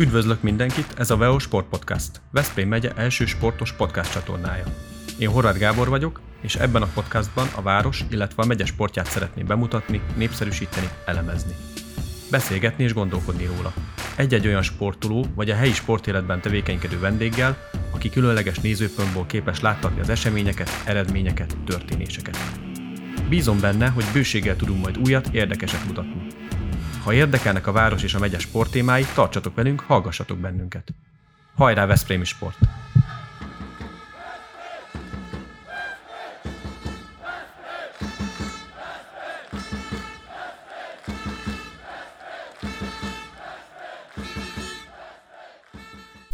Üdvözlök mindenkit, ez a VEO Sport Podcast, Veszprém megye első sportos podcast csatornája. Én Horváth Gábor vagyok, és ebben a podcastban a város, illetve a megye sportját szeretném bemutatni, népszerűsíteni, elemezni. Beszélgetni és gondolkodni róla. Egy-egy olyan sportoló vagy a helyi sportéletben tevékenykedő vendéggel, aki különleges nézőpontból képes láttatni az eseményeket, eredményeket, történéseket. Bízom benne, hogy bőséggel tudunk majd újat, érdekeset mutatni. Ha érdekelnek a város és a megye sporttémái, tartsatok velünk, hallgassatok bennünket. Hajrá Veszprémi Sport!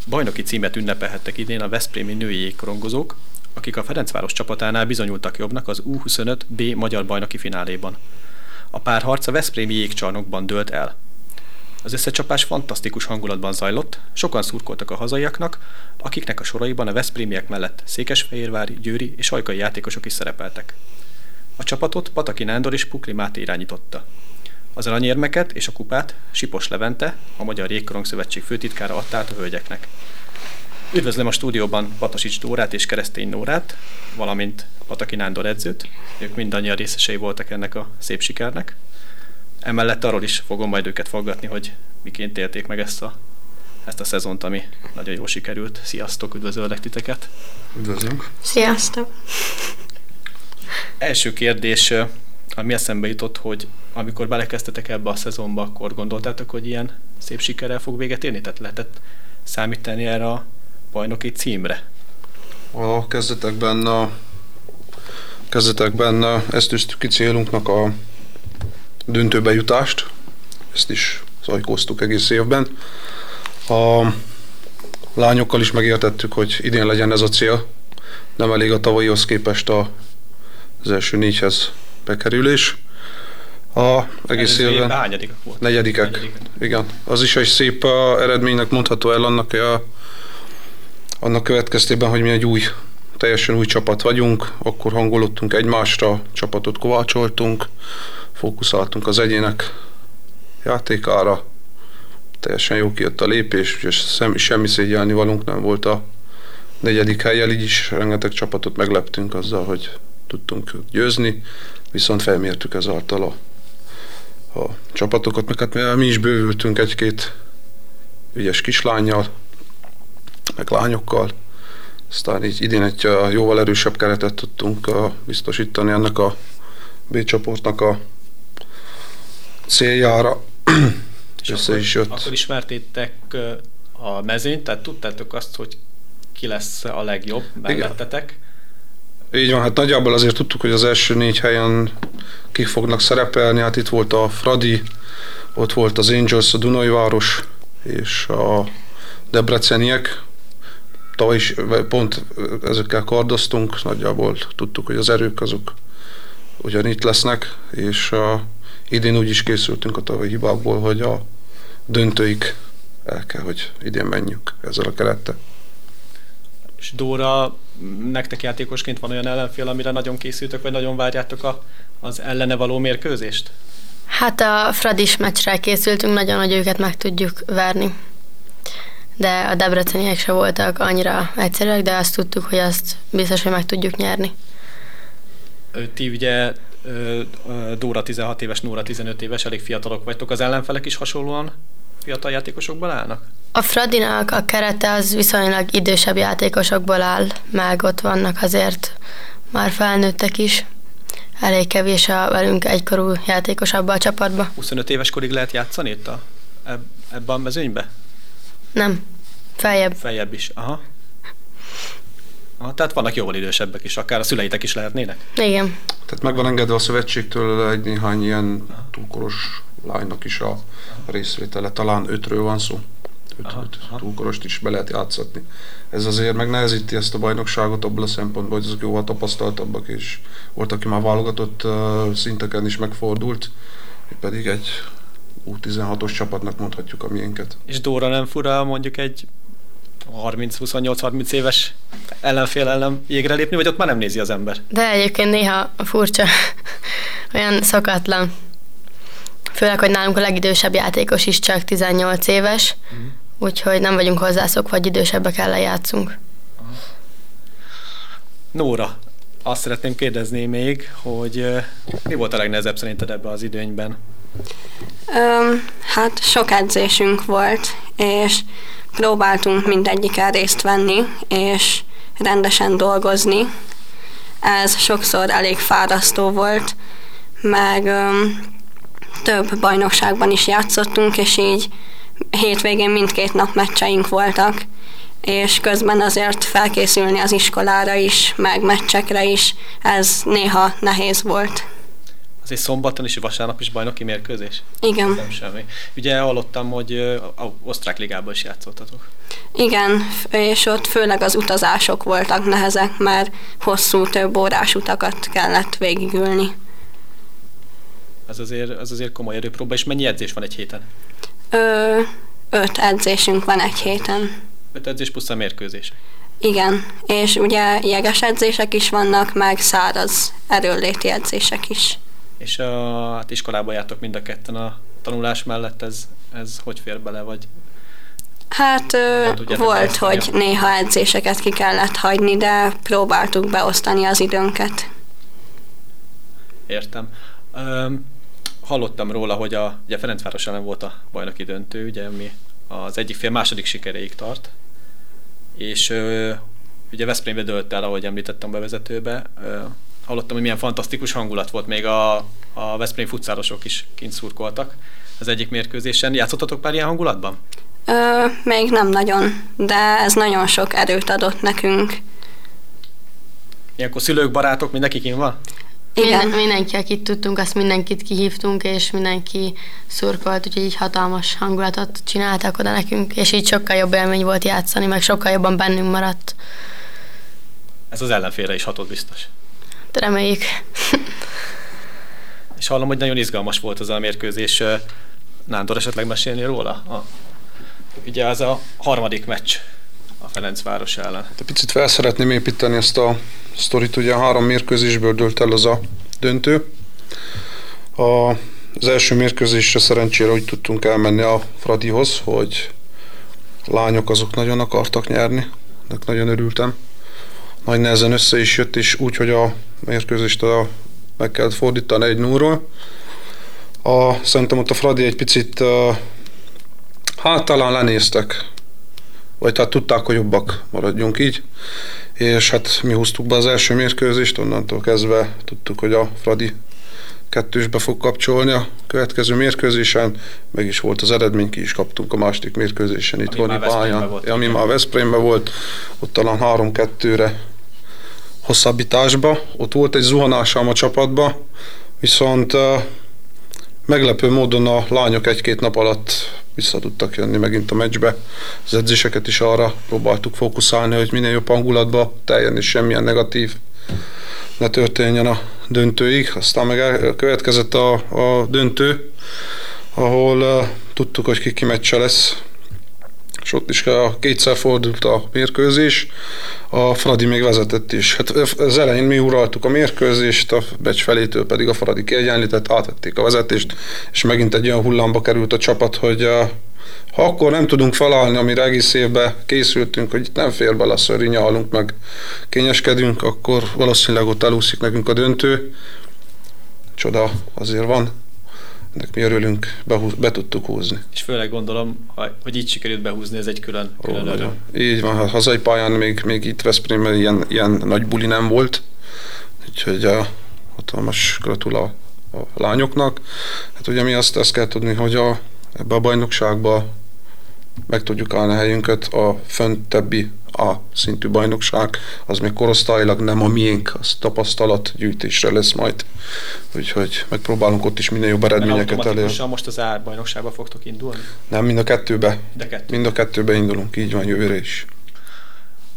Bajnoki címet ünnepelhettek idén a Veszprémi női jégkorongozók, akik a Ferencváros csapatánál bizonyultak jobbnak az U25B magyar bajnoki fináléban. A párharc a Veszprémi jégcsarnokban dőlt el. Az összecsapás fantasztikus hangulatban zajlott, sokan szurkoltak a hazaiaknak, akiknek a soraiban a Veszprémiek mellett Székesfehérvári, Győri és Ajkai játékosok is szerepeltek. A csapatot Pataki Nándor és Pukli Máté irányította. Az aranyérmeket és a kupát Sipos Levente, a Magyar Jégkorong Szövetség főtitkára adta át a hölgyeknek. Üdvözlöm a stúdióban Patasics Dórát és Keresztény Nórát, valamint Pataki Nándor edzőt. Ők mindannyian részesei voltak ennek a szép sikernek. Emellett arról is fogom majd őket fogadni, hogy miként élték meg ezt a, ezt a szezont, ami nagyon jól sikerült. Sziasztok, üdvözöllek titeket! Üdvözlünk! Sziasztok! Első kérdés, ami eszembe jutott, hogy amikor belekezdtetek ebbe a szezonba, akkor gondoltátok, hogy ilyen szép sikerrel fog véget érni? Tehát lehetett számítani erre a bajnoki címre? A kezdetekben, a kezdetekben ezt tűztük ki célunknak a döntőbe jutást, ezt is zajkóztuk egész évben. A lányokkal is megértettük, hogy idén legyen ez a cél. Nem elég a tavalyihoz képest a, az első négyhez bekerülés. A egész évben volt? Negyedikek. Negyedikek. Igen. Az is egy szép eredménynek mondható el annak, a, annak következtében, hogy mi egy új, teljesen új csapat vagyunk, akkor hangolottunk egymásra, csapatot kovácsoltunk, fókuszáltunk az egyének játékára, teljesen jó kijött a lépés, és semmi, semmi szégyelni valunk nem volt a negyedik helyen, így is rengeteg csapatot megleptünk azzal, hogy tudtunk győzni, viszont felmértük ezáltal a, a csapatokat, meg hát mi is bővültünk egy-két ügyes kislányjal, meg lányokkal, aztán így idén egy jóval erősebb keretet tudtunk biztosítani ennek a B csoportnak a céljára. És össze akkor, is jött. Akkor ismertétek a mezőnyt, tehát tudtátok azt, hogy ki lesz a legjobb mellettetek. Így van, hát nagyjából azért tudtuk, hogy az első négy helyen kik fognak szerepelni. Hát itt volt a Fradi, ott volt az Angels, a Dunai város és a Debreceniek. Tavaly is pont ezekkel kardoztunk, nagyjából tudtuk, hogy az erők azok ugyanitt lesznek, és a, idén úgy is készültünk a tavalyi hibákból, hogy a döntőik el kell, hogy idén menjünk ezzel a kerettel. És Dóra, nektek játékosként van olyan ellenfél, amire nagyon készültök, vagy nagyon várjátok a, az ellene való mérkőzést? Hát a Fradis meccsre készültünk, nagyon, hogy őket meg tudjuk verni. De a debreceniek se voltak annyira egyszerűek, de azt tudtuk, hogy azt biztos, hogy meg tudjuk nyerni. Ti ugye Dóra 16 éves, Nóra 15 éves, elég fiatalok vagytok. Az ellenfelek is hasonlóan fiatal játékosokból állnak? A Fradinak a kerete az viszonylag idősebb játékosokból áll, meg ott vannak azért már felnőttek is. Elég kevés a velünk egykorú játékos abba a csapatba. 25 éves korig lehet játszani itt a, ebben a mezőnybe? Nem, feljebb. Feljebb is, aha. aha. Tehát vannak jóval idősebbek is, akár a szüleitek is lehetnének? Igen. Tehát meg van engedve a szövetségtől egy néhány ilyen túlkoros lánynak is a részvétele. Talán ötről van szó. Öt, aha, öt aha. túlkorost is be lehet játszatni. Ez azért megnehezíti ezt a bajnokságot abból a szempontból, hogy azok jóval tapasztaltabbak, és volt, aki már válogatott uh, szinteken is megfordult, pedig egy U16-os csapatnak mondhatjuk a miénket. És Dóra nem fura mondjuk egy 30-28-30 éves ellenfél ellen jégre lépni, vagy ott már nem nézi az ember? De egyébként néha furcsa, olyan szokatlan. Főleg, hogy nálunk a legidősebb játékos is csak 18 éves, mm. úgyhogy nem vagyunk hozzászokva, hogy idősebbek ellen játszunk. Nóra, azt szeretném kérdezni még, hogy mi volt a legnehezebb szerinted ebben az időnyben? Öm, hát sok edzésünk volt, és próbáltunk mindegyiken részt venni, és rendesen dolgozni. Ez sokszor elég fárasztó volt, meg öm, több bajnokságban is játszottunk, és így hétvégén mindkét nap meccseink voltak, és közben azért felkészülni az iskolára is, meg meccsekre is, ez néha nehéz volt. Az egy szombaton és vasárnap is bajnoki mérkőzés? Igen. Nem semmi. Ugye hallottam, hogy a osztrák ligában is játszottatok. Igen, és ott főleg az utazások voltak nehezek, mert hosszú, több órás utakat kellett végigülni. Ez azért, az azért komoly erőpróba, és mennyi edzés van egy héten? Ö, öt edzésünk van egy héten. Öt edzés plusz a mérkőzés. Igen, és ugye jeges edzések is vannak, meg száraz erőléti edzések is. És a hát iskolába jártok mind a ketten a tanulás mellett, ez, ez hogy fér bele, vagy Hát ö, volt, hogy néha edzéseket ki kellett hagyni, de próbáltuk beosztani az időnket. Értem. Um, hallottam róla, hogy a, ugye Ferencváros ellen volt a bajnoki döntő, ugye, ami az egyik fél második sikeréig tart, és ö, ugye Veszprémbe dölt el, ahogy említettem bevezetőbe. Ö, hallottam, hogy milyen fantasztikus hangulat volt, még a, a Veszprém futszárosok is kint szurkoltak az egyik mérkőzésen. Játszottatok pár ilyen hangulatban? Ö, még nem nagyon, de ez nagyon sok erőt adott nekünk. Ilyenkor szülők, barátok, mindenki kint van? Igen. Minden, mindenki, akit tudtunk, azt mindenkit kihívtunk, és mindenki szurkolt, úgyhogy így hatalmas hangulatot csináltak oda nekünk, és így sokkal jobb élmény volt játszani, meg sokkal jobban bennünk maradt. Ez az ellenfélre is hatott biztos. De reméljük. és hallom, hogy nagyon izgalmas volt az a mérkőzés. Nándor esetleg mesélni róla? A, ugye az a harmadik meccs a Ferencváros ellen. Hát egy picit fel szeretném építeni ezt a sztorit, ugye három mérkőzésből dölt el az a döntő. A, az első mérkőzésre szerencsére úgy tudtunk elmenni a Fradihoz, hogy lányok azok nagyon akartak nyerni, ennek nagyon örültem. Nagy nehezen össze is jött, és úgy, hogy a mérkőzést a, meg kellett fordítani egy núról. A, szerintem ott a Fradi egy picit, hát talán lenéztek. Vagy tehát tudták, hogy jobbak maradjunk így, és hát mi húztuk be az első mérkőzést, onnantól kezdve tudtuk, hogy a Fradi kettősbe fog kapcsolni a következő mérkőzésen, meg is volt az eredmény, ki is kaptunk a második mérkőzésen itt van pályán, ami már Veszprémben volt, ott talán 3-2-re hosszabbításba, ott volt egy zuhanásom a csapatba, viszont meglepő módon a lányok egy-két nap alatt vissza tudtak jönni megint a meccsbe. Az edzéseket is arra próbáltuk fókuszálni, hogy minél jobb hangulatba teljen és semmilyen negatív ne történjen a döntőig. Aztán meg következett a, a döntő, ahol uh, tudtuk, hogy ki ki meccse lesz, és ott is kétszer fordult a mérkőzés, a Fradi még vezetett is. Hát az elején mi uraltuk a mérkőzést, a becs felétől pedig a Fradi kiegyenlített, átvették a vezetést, és megint egy olyan hullámba került a csapat, hogy ha akkor nem tudunk felállni, amire egész évben készültünk, hogy nem fér bele a nyalunk, meg kényeskedünk, akkor valószínűleg ott elúszik nekünk a döntő. Csoda azért van ennek mi örülünk, behúz, be tudtuk húzni. És főleg gondolom, hogy így sikerült behúzni, ez egy külön, külön Ó, öröm. Így van, a hazai pályán még, még itt Veszprémben ilyen, ilyen nagy buli nem volt, úgyhogy a hatalmas gratula a lányoknak. Hát ugye mi azt, ezt kell tudni, hogy a, ebbe a bajnokságba meg tudjuk állni a helyünket a föntebbi a szintű bajnokság, az még korosztályilag nem a miénk, az tapasztalatgyűjtésre lesz majd. Úgyhogy megpróbálunk ott is minél jobb eredményeket elérni. most az átbajnokságba fogtok indulni? Nem, mind a kettőbe. De kettő. Mind a kettőbe indulunk, így van jövőre is.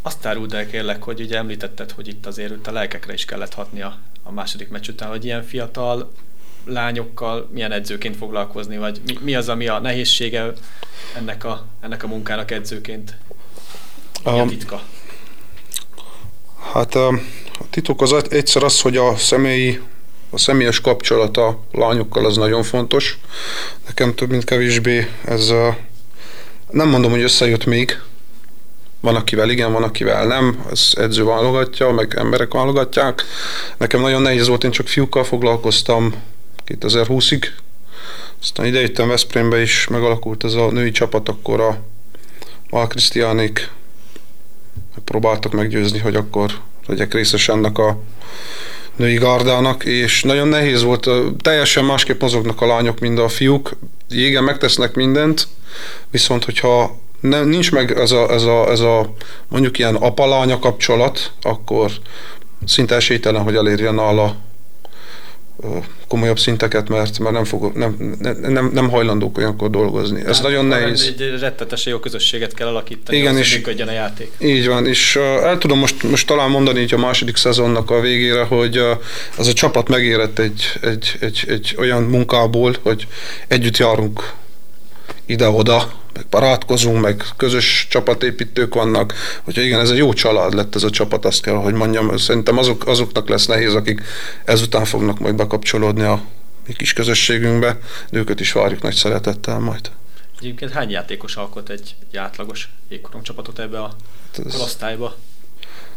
Azt áruld el kérlek, hogy ugye említetted, hogy itt azért a lelkekre is kellett hatni a, a második meccs után, hogy ilyen fiatal lányokkal milyen edzőként foglalkozni, vagy mi, mi az, ami a nehézsége ennek a, ennek a munkának edzőként? Mi a titka? Hát a, a titok az egyszer az, hogy a személyi a személyes kapcsolata a lányokkal az nagyon fontos. Nekem több mint kevésbé ez, Nem mondom, hogy összejött még, van, akivel igen, van, akivel nem, ez edző válogatja, meg emberek válogatják. Nekem nagyon nehéz volt, én csak fiúkkal foglalkoztam 2020-ig, aztán idejöttem Veszprémbe is, megalakult ez a női csapat, akkor a Val Krisztiánék. Próbáltak meggyőzni, hogy akkor legyek részes ennek a női gardának, és nagyon nehéz volt, teljesen másképp mozognak a lányok, mint a fiúk, jégen megtesznek mindent, viszont hogyha nem, nincs meg ez a, ez, a, ez a mondjuk ilyen apalánya kapcsolat, akkor szinte esélytelen, hogy elérjen a komolyabb szinteket, mert már nem, fog, nem, nem, nem hajlandók olyankor dolgozni. Ez nagyon nehéz. Egy rettetesen jó közösséget kell alakítani, Igen, és működjön a játék. Így van, és el tudom most, most talán mondani így a második szezonnak a végére, hogy ez a csapat megérett egy, egy, egy, egy olyan munkából, hogy együtt járunk ide-oda, meg barátkozunk, meg közös csapatépítők vannak, hogyha igen, ez egy jó család lett ez a csapat, azt kell, hogy mondjam. Szerintem azok, azoknak lesz nehéz, akik ezután fognak majd bekapcsolódni a mi kis közösségünkbe, de őket is várjuk nagy szeretettel majd. Egyébként hány játékos alkot egy, egy átlagos jégkorong csapatot ebbe a hát korosztályba?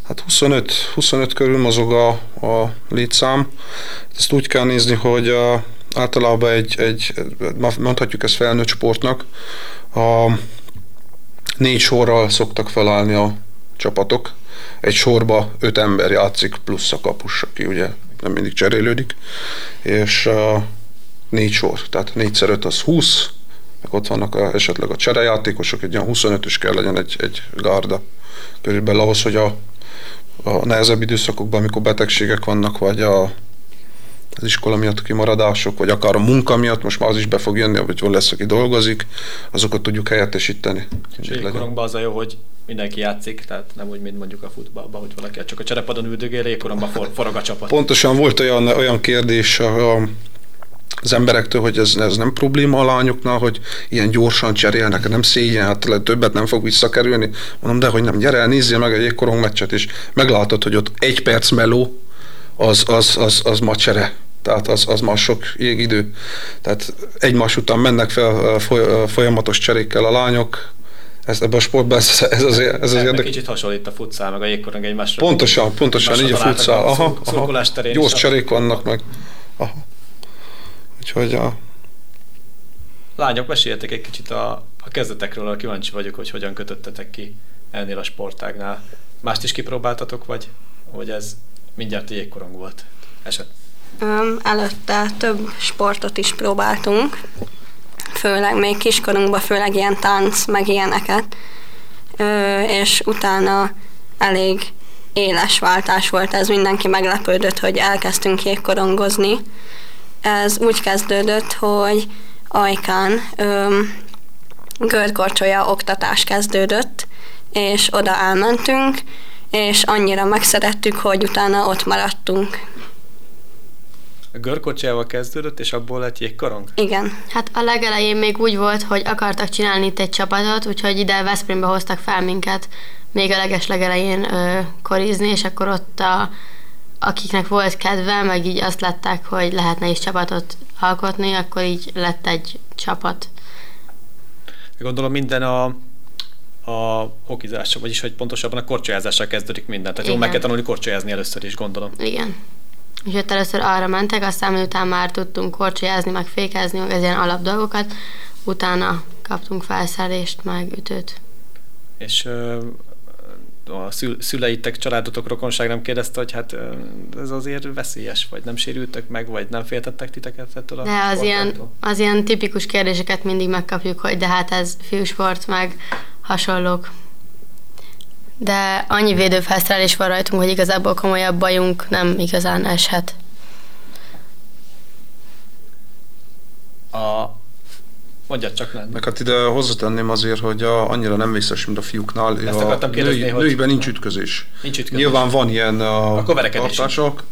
Hát 25, 25 körül mozog a, a létszám. Ezt úgy kell nézni, hogy a, általában egy, egy, mondhatjuk ezt felnőtt sportnak, a négy sorral szoktak felállni a csapatok. Egy sorba öt ember játszik, plusz a kapus, aki ugye nem mindig cserélődik, és uh, négy sor, tehát négyszer öt az 20, meg ott vannak a, esetleg a cserejátékosok, egy olyan 25-ös kell legyen egy, egy gárda. Körülbelül ahhoz, hogy a, a nehezebb időszakokban, amikor betegségek vannak, vagy a az iskola miatt kimaradások, vagy akár a munka miatt, most már az is be fog jönni, vagy hol lesz, aki dolgozik, azokat tudjuk helyettesíteni. És jégkorongban az a jó, hogy mindenki játszik, tehát nem úgy, mint mondjuk a futballban, hogy valaki csak a cserepadon üldögél, jégkorongban for, forog a csapat. Pontosan volt olyan, olyan kérdés a, a az emberektől, hogy ez, ez nem probléma a lányoknál, hogy ilyen gyorsan cserélnek, nem szégyen, hát többet nem fog visszakerülni. Mondom, de hogy nem, gyere el, nézzél meg egy jégkorong meccset, és meglátod, hogy ott egy perc meló, az, az, az, az macsere. Tehát az, az már sok jégidő. Tehát egymás után mennek fel folyamatos cserékkel a lányok, ez, ebben a sportban ez, ez az, ez az érdekes. Kicsit hasonlít a futszál, meg a jégkorong egymásra. Pontosan, pontosan, így a futszál. Aha, aha, gyors cserék vannak meg. Aha. Úgyhogy a... Lányok, meséljetek egy kicsit a, a kezdetekről, kíváncsi vagyok, hogy hogyan kötöttetek ki ennél a sportágnál. Mást is kipróbáltatok, vagy, vagy ez mindjárt jégkorong volt eset? Um, előtte több sportot is próbáltunk, főleg még kiskorunkban, főleg ilyen tánc, meg ilyeneket, és utána elég éles váltás volt ez, mindenki meglepődött, hogy elkezdtünk jégkorongozni. Ez úgy kezdődött, hogy Ajkán görkorcsolya oktatás kezdődött, és oda elmentünk, és annyira megszerettük, hogy utána ott maradtunk. A görkocsijával kezdődött, és abból lett jégkorong? Igen. Hát a legelején még úgy volt, hogy akartak csinálni itt egy csapatot, úgyhogy ide Veszprémbe hoztak fel minket még a leges legelején ö, korizni, és akkor ott a, akiknek volt kedve, meg így azt lettek, hogy lehetne is csapatot alkotni, akkor így lett egy csapat. Gondolom minden a a hokizással, vagyis hogy pontosabban a korcsolyázással kezdődik minden. Tehát jó, meg kell tanulni korcsolyázni először is, gondolom. Igen. És ott először arra mentek, aztán miután már tudtunk korcsolyázni, meg fékezni, meg az ilyen alap dolgokat, utána kaptunk felszerelést, meg ütőt. És a szüleitek, családotok, rokonság nem kérdezte, hogy hát ez azért veszélyes, vagy nem sérültek meg, vagy nem féltettek titeket ettől a De az ilyen, az ilyen tipikus kérdéseket mindig megkapjuk, hogy de hát ez fiúsport, meg hasonlók. De annyi védőfelszerelés van rajtunk, hogy igazából komolyabb bajunk nem igazán eshet. A Mondjad csak lenni. Meg hát ide hozzátenném azért, hogy a, annyira nem vészes, mint a fiúknál. Ezt a női, hogy... nőiben nincs ütközés. Nincs ütközés. Nyilván van ilyen a tartások,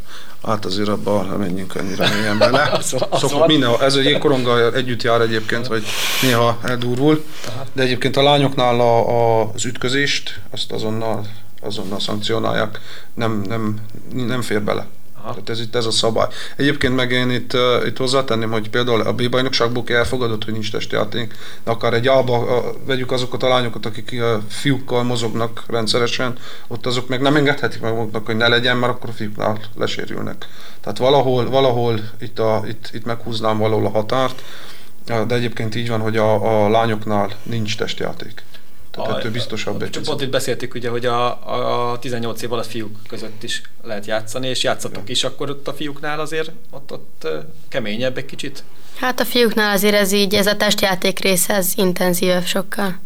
Hát azért abban nem menjünk annyira mélyen bele. az, az minden, ez egy jégkoronga együtt jár egyébként, hogy néha eldurvul. De egyébként a lányoknál a, a, az ütközést, azt azonnal, azonnal szankcionálják. Nem, nem, nem fér bele. Aha. Tehát ez itt ez a szabály. Egyébként meg én itt, uh, itt hozzátenném, hogy például a B-bajnokságból elfogadott, hogy nincs testjáték, de akár egy A-ba uh, vegyük azokat a lányokat, akik uh, fiúkkal mozognak rendszeresen, ott azok meg nem engedhetik meg maguknak, hogy ne legyen, mert akkor a fiúknál lesérülnek. Tehát valahol, valahol itt, a, itt, itt meghúznám valahol a határt, de egyébként így van, hogy a, a lányoknál nincs testjáték. Tehát ettől biztosabb egy Pont itt beszéltük ugye, hogy a, a 18 év alatt fiúk között is lehet játszani, és játszatok is, akkor ott a fiúknál azért ott, ott keményebb egy kicsit? Hát a fiúknál azért ez így, ez a testjáték része, ez intenzívebb sokkal.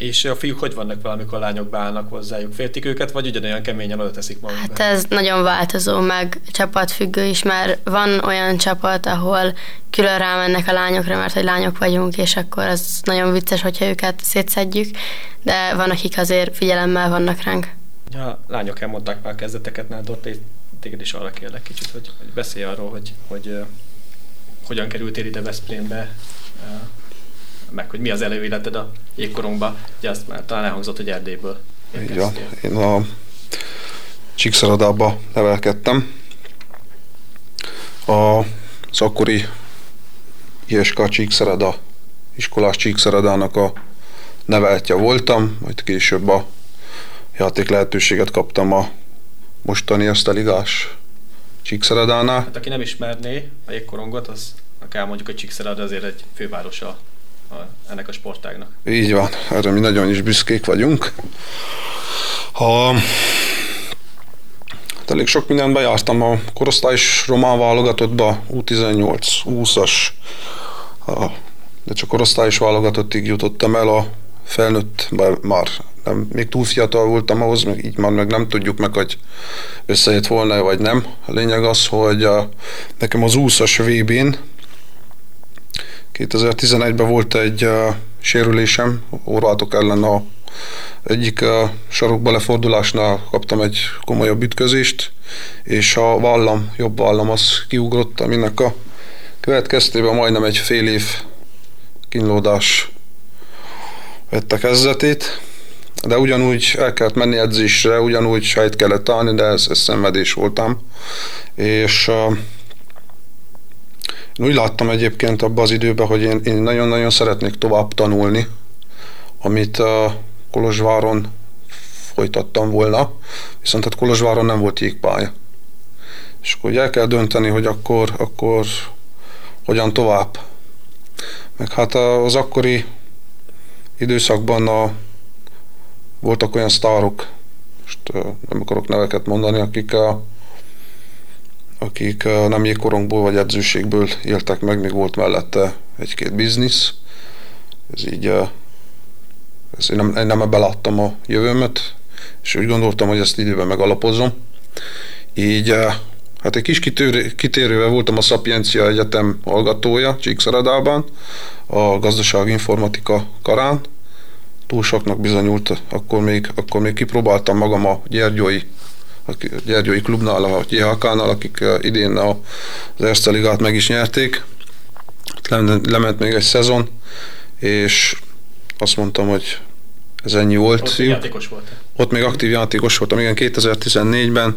És a fiúk hogy vannak vele, amikor a lányok beállnak hozzájuk? Féltik őket, vagy ugyanolyan keményen oda teszik magukat? Hát ez nagyon változó, meg csapatfüggő is, mert van olyan csapat, ahol külön rámennek a lányokra, mert hogy lányok vagyunk, és akkor az nagyon vicces, hogyha őket szétszedjük, de van, akik azért figyelemmel vannak ránk. Ja, lányok elmondták már kezdeteket, Nádor, téged is arra kérlek kicsit, hogy, hogy beszélj arról, hogy, hogy, hogy hogyan kerültél ide Veszprémbe, meg hogy mi az előéleted a jégkorongba. Ugye azt már talán elhangzott, hogy Erdélyből Így van. Én a Csíkszaradába nevelkedtem. A, az akkori ISK Csíkszarada, iskolás Csíkszaradának a neveltje voltam, majd később a játék lehetőséget kaptam a mostani eszteligás Csíkszeredánál. Hát aki nem ismerné a jégkorongot, az akár mondjuk a Csíkszereda azért egy fővárosa a, ennek a sportágnak. Így van, erre mi nagyon is büszkék vagyunk. Ha hát elég sok mindenben jártam a korosztályos román válogatottba, U18, 20-as, de csak korosztályos válogatottig jutottam el a felnőtt, már nem, még túl fiatal voltam ahhoz, így már meg nem tudjuk meg, hogy összejött volna vagy nem. A lényeg az, hogy nekem az 20-as VB-n 2011-ben volt egy uh, sérülésem, orvátok ellen a egyik uh, sarokba lefordulásnál kaptam egy komolyabb ütközést, és a vállam, jobb vállam az kiugrott, aminek a következtében majdnem egy fél év kínlódás vette kezdetét, de ugyanúgy el kellett menni edzésre, ugyanúgy sejt kellett állni, de ez, ez szenvedés voltam, és uh, úgy láttam egyébként abban az időben, hogy én, én nagyon-nagyon szeretnék tovább tanulni, amit a Kolozsváron folytattam volna, viszont hát Kolozsváron nem volt jégpálya. És akkor el kell dönteni, hogy akkor, akkor hogyan tovább. Meg hát az akkori időszakban a, voltak olyan sztárok, most nem akarok neveket mondani, akik a, akik nem jégkorongból vagy edzőségből éltek meg, még volt mellette egy-két biznisz. Ez így, ez én, nem, én nem ebbe láttam a jövőmet, és úgy gondoltam, hogy ezt időben megalapozom. Így hát egy kis kitérő, kitérővel voltam a Szapiencia Egyetem hallgatója Csíkszaradában, a gazdasági informatika karán. Túl soknak bizonyult, akkor még, akkor még kipróbáltam magam a Gyergyói a Gyergyói klubnál, a JHK-nál, akik idén az Erste Ligát meg is nyerték. Lement még egy szezon, és azt mondtam, hogy ez ennyi volt. Ott játékos volt. Ott még aktív játékos voltam, igen, 2014-ben,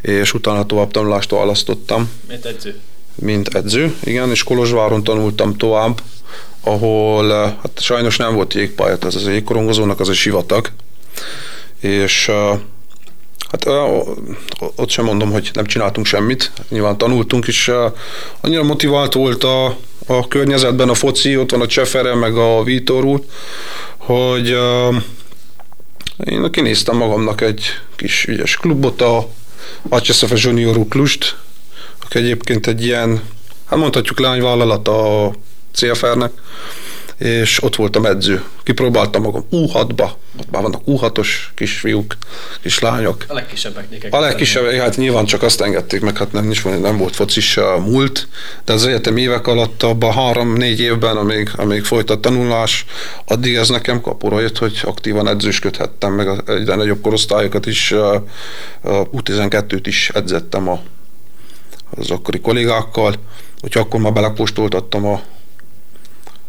és utána tovább tanulást választottam. Mint edző? Mint edző, igen, és Kolozsváron tanultam tovább, ahol hát sajnos nem volt jégpályát, ez az jégkorongozónak az egy sivatag, és Hát ott sem mondom, hogy nem csináltunk semmit, nyilván tanultunk is. Annyira motivált volt a, a környezetben a foci, ott van a Csefere, meg a Vítor úr, hogy én kinéztem magamnak egy kis ügyes klubot, a Acseszefe Junior Klust, aki egyébként egy ilyen, hát mondhatjuk lányvállalat a CFR-nek, és ott voltam edző. Kipróbáltam magam U6-ba, ott már vannak U6-os kisfiúk, kislányok. A legkisebbek. A legkisebbek, hát nyilván csak azt engedték meg, hát nem, is, nem volt focis a múlt, de az egyetem évek alatt abban három-négy évben, amíg, amíg folyt a tanulás, addig ez nekem kapura jött, hogy aktívan edzősködhettem, meg egyre nagyobb korosztályokat is, U12-t is edzettem a, az akkori kollégákkal, hogy akkor már belekóstoltattam a,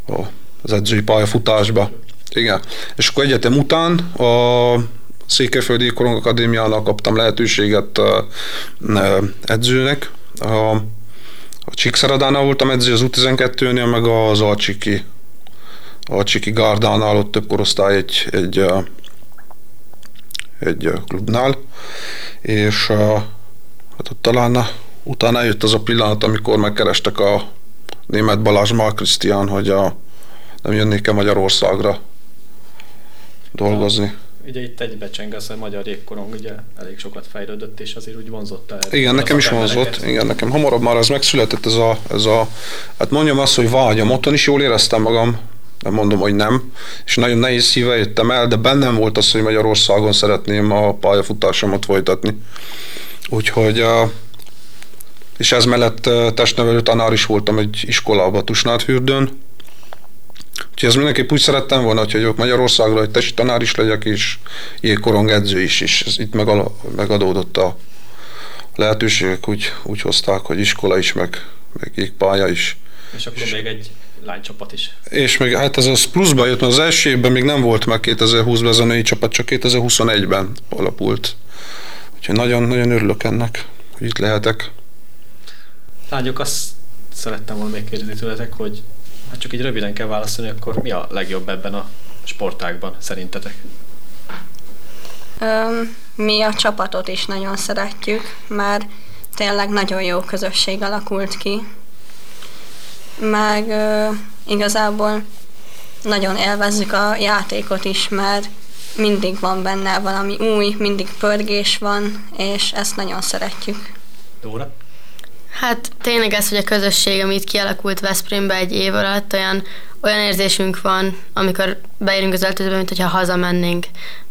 a az edzői pályafutásba. Igen. És akkor egyetem után a Székelyföldi Korong Akadémiának kaptam lehetőséget edzőnek. A, a Csíkszeredánál voltam edző az U12-nél, meg az Alcsiki, Alcsiki Gárdánál, ott több korosztály egy, egy, egy klubnál, és hát ott talán utána jött az a pillanat, amikor megkerestek a német Balázs Mál Krisztián, hogy a, nem jönnék-e Magyarországra dolgozni. Ja ugye itt egybecseng az a magyar jégkorong ugye elég sokat fejlődött, és azért úgy vonzotta el. Igen, nekem is vonzott, igen, nekem hamarabb már ez megszületett, ez a, ez a hát mondjam azt, hogy vágyam, otthon is jól éreztem magam, nem mondom, hogy nem, és nagyon nehéz szíve jöttem el, de bennem volt az, hogy Magyarországon szeretném a pályafutásomat folytatni. Úgyhogy és ez mellett testnevelő tanár is voltam egy iskolában Tusnádfürdőn, Úgyhogy ez mindenképp úgy szerettem volna, hogy jövök Magyarországra, hogy testi tanár is legyek, és jégkorong edző is, és ez itt megadódott a lehetőségek, úgy, úgy hozták, hogy iskola is, meg, meg jégpálya is. És akkor és, még egy lánycsapat is. És még hát ez az pluszba jött, mert az első évben még nem volt meg 2020-ban ez a női csapat, csak 2021-ben alapult. Úgyhogy nagyon-nagyon örülök ennek, hogy itt lehetek. Lányok, azt szerettem volna még kérdezni tőletek, hogy Hát csak így röviden kell válaszolni, akkor mi a legjobb ebben a sportágban szerintetek? Um, mi a csapatot is nagyon szeretjük, mert tényleg nagyon jó közösség alakult ki. Meg uh, igazából nagyon élvezzük a játékot is, mert mindig van benne valami új, mindig pörgés van, és ezt nagyon szeretjük. Dóra? Hát tényleg ez, hogy a közösség, amit kialakult Veszprémbe egy év alatt, olyan, olyan érzésünk van, amikor beérünk az öltözőbe, mint hogyha hazamennénk,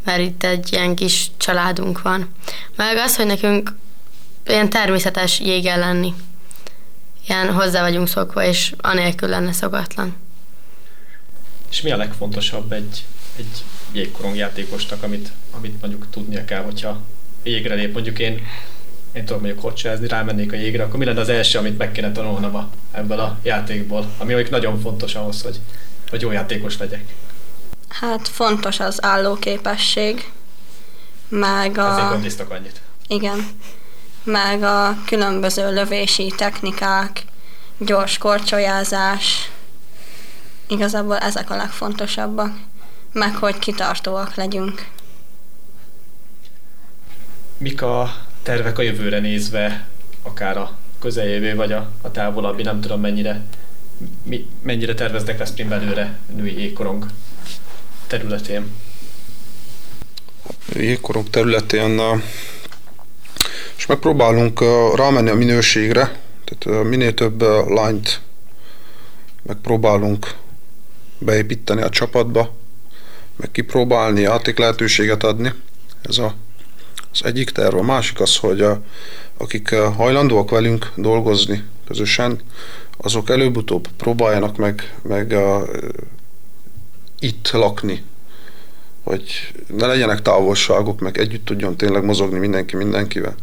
mert itt egy ilyen kis családunk van. Meg az, hogy nekünk ilyen természetes jéggel lenni. Ilyen hozzá vagyunk szokva, és anélkül lenne szokatlan. És mi a legfontosabb egy, egy jégkorong játékosnak, amit, amit mondjuk tudnia kell, hogyha jégre lép? Mondjuk én én tudom mondjuk kocsázni, rámennék a jégre, akkor mi lenne az első, amit meg kéne tanulnom a, ebből a játékból, ami mondjuk nagyon fontos ahhoz, hogy, hogy jó játékos legyek? Hát fontos az állóképesség, meg a... Ezért annyit. Igen, meg a különböző lövési technikák, gyors korcsolyázás, igazából ezek a legfontosabbak, meg hogy kitartóak legyünk. Mik a tervek a jövőre nézve, akár a közeljövő, vagy a, a távolabbi, nem tudom mennyire, mi, mennyire terveznek Veszprém belőle női jégkorong területén? Jégkorong területén és megpróbálunk rámenni a minőségre, tehát minél több lányt megpróbálunk beépíteni a csapatba, meg kipróbálni, játék lehetőséget adni. Ez a az egyik terv, a másik az, hogy a, akik eh, hajlandóak velünk dolgozni közösen, azok előbb-utóbb próbáljanak meg, meg a, eh, itt lakni, hogy ne legyenek távolságok, meg együtt tudjon tényleg mozogni mindenki mindenkivel.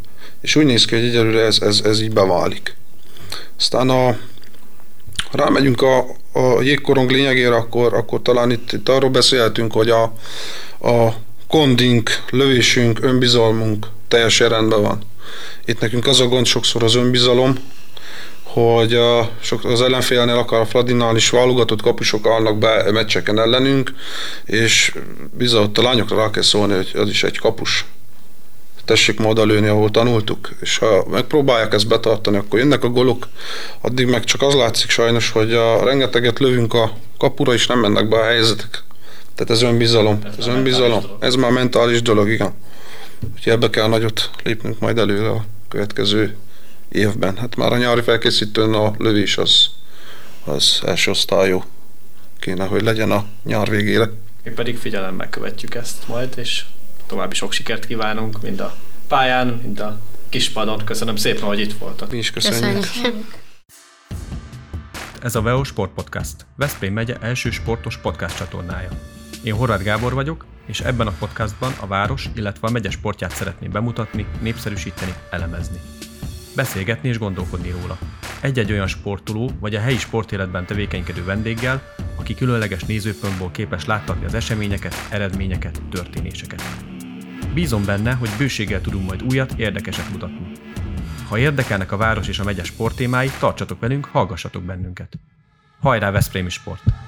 És úgy néz ki, hogy egyelőre ez, ez, ez így beválik. Aztán a, rámegyünk a, a jégkorong lényegére, akkor, akkor talán itt, itt arról beszélhetünk, hogy a, a kondink, lövésünk, önbizalmunk teljesen rendben van. Itt nekünk az a gond sokszor az önbizalom, hogy a, sok, az ellenfélnél, akar a Fladinnál is válogatott kapusok állnak be meccseken ellenünk, és bizony a lányokra rá kell szólni, hogy az is egy kapus. Tessék ma lőni, ahol tanultuk, és ha megpróbálják ezt betartani, akkor jönnek a golok, addig meg csak az látszik sajnos, hogy a rengeteget lövünk a kapura, és nem mennek be a helyzetek. Tehát ez önbizalom. Ez, ez önbizalom. Ez már mentális dolog, igen. Úgyhogy ebbe kell nagyot lépnünk majd előre a következő évben. Hát már a nyári felkészítőn a lövés az, az első osztályú kéne, hogy legyen a nyár végére. Mi pedig figyelemmel követjük ezt majd, és további sok sikert kívánunk, mind a pályán, mind a kispadon. Köszönöm szépen, hogy itt voltak. Mi is köszönjük. Köszönjük. Ez a VEO Sport Podcast, Veszprém megye első sportos podcast csatornája. Én Horváth Gábor vagyok, és ebben a podcastban a város, illetve a megye sportját szeretném bemutatni, népszerűsíteni, elemezni. Beszélgetni és gondolkodni róla. Egy-egy olyan sportoló vagy a helyi sportéletben tevékenykedő vendéggel, aki különleges nézőpontból képes láttatni az eseményeket, eredményeket, történéseket. Bízom benne, hogy bőséggel tudunk majd újat, érdekeset mutatni. Ha érdekelnek a város és a megye sporttémái, tartsatok velünk, hallgassatok bennünket. Hajrá Veszprémi Sport!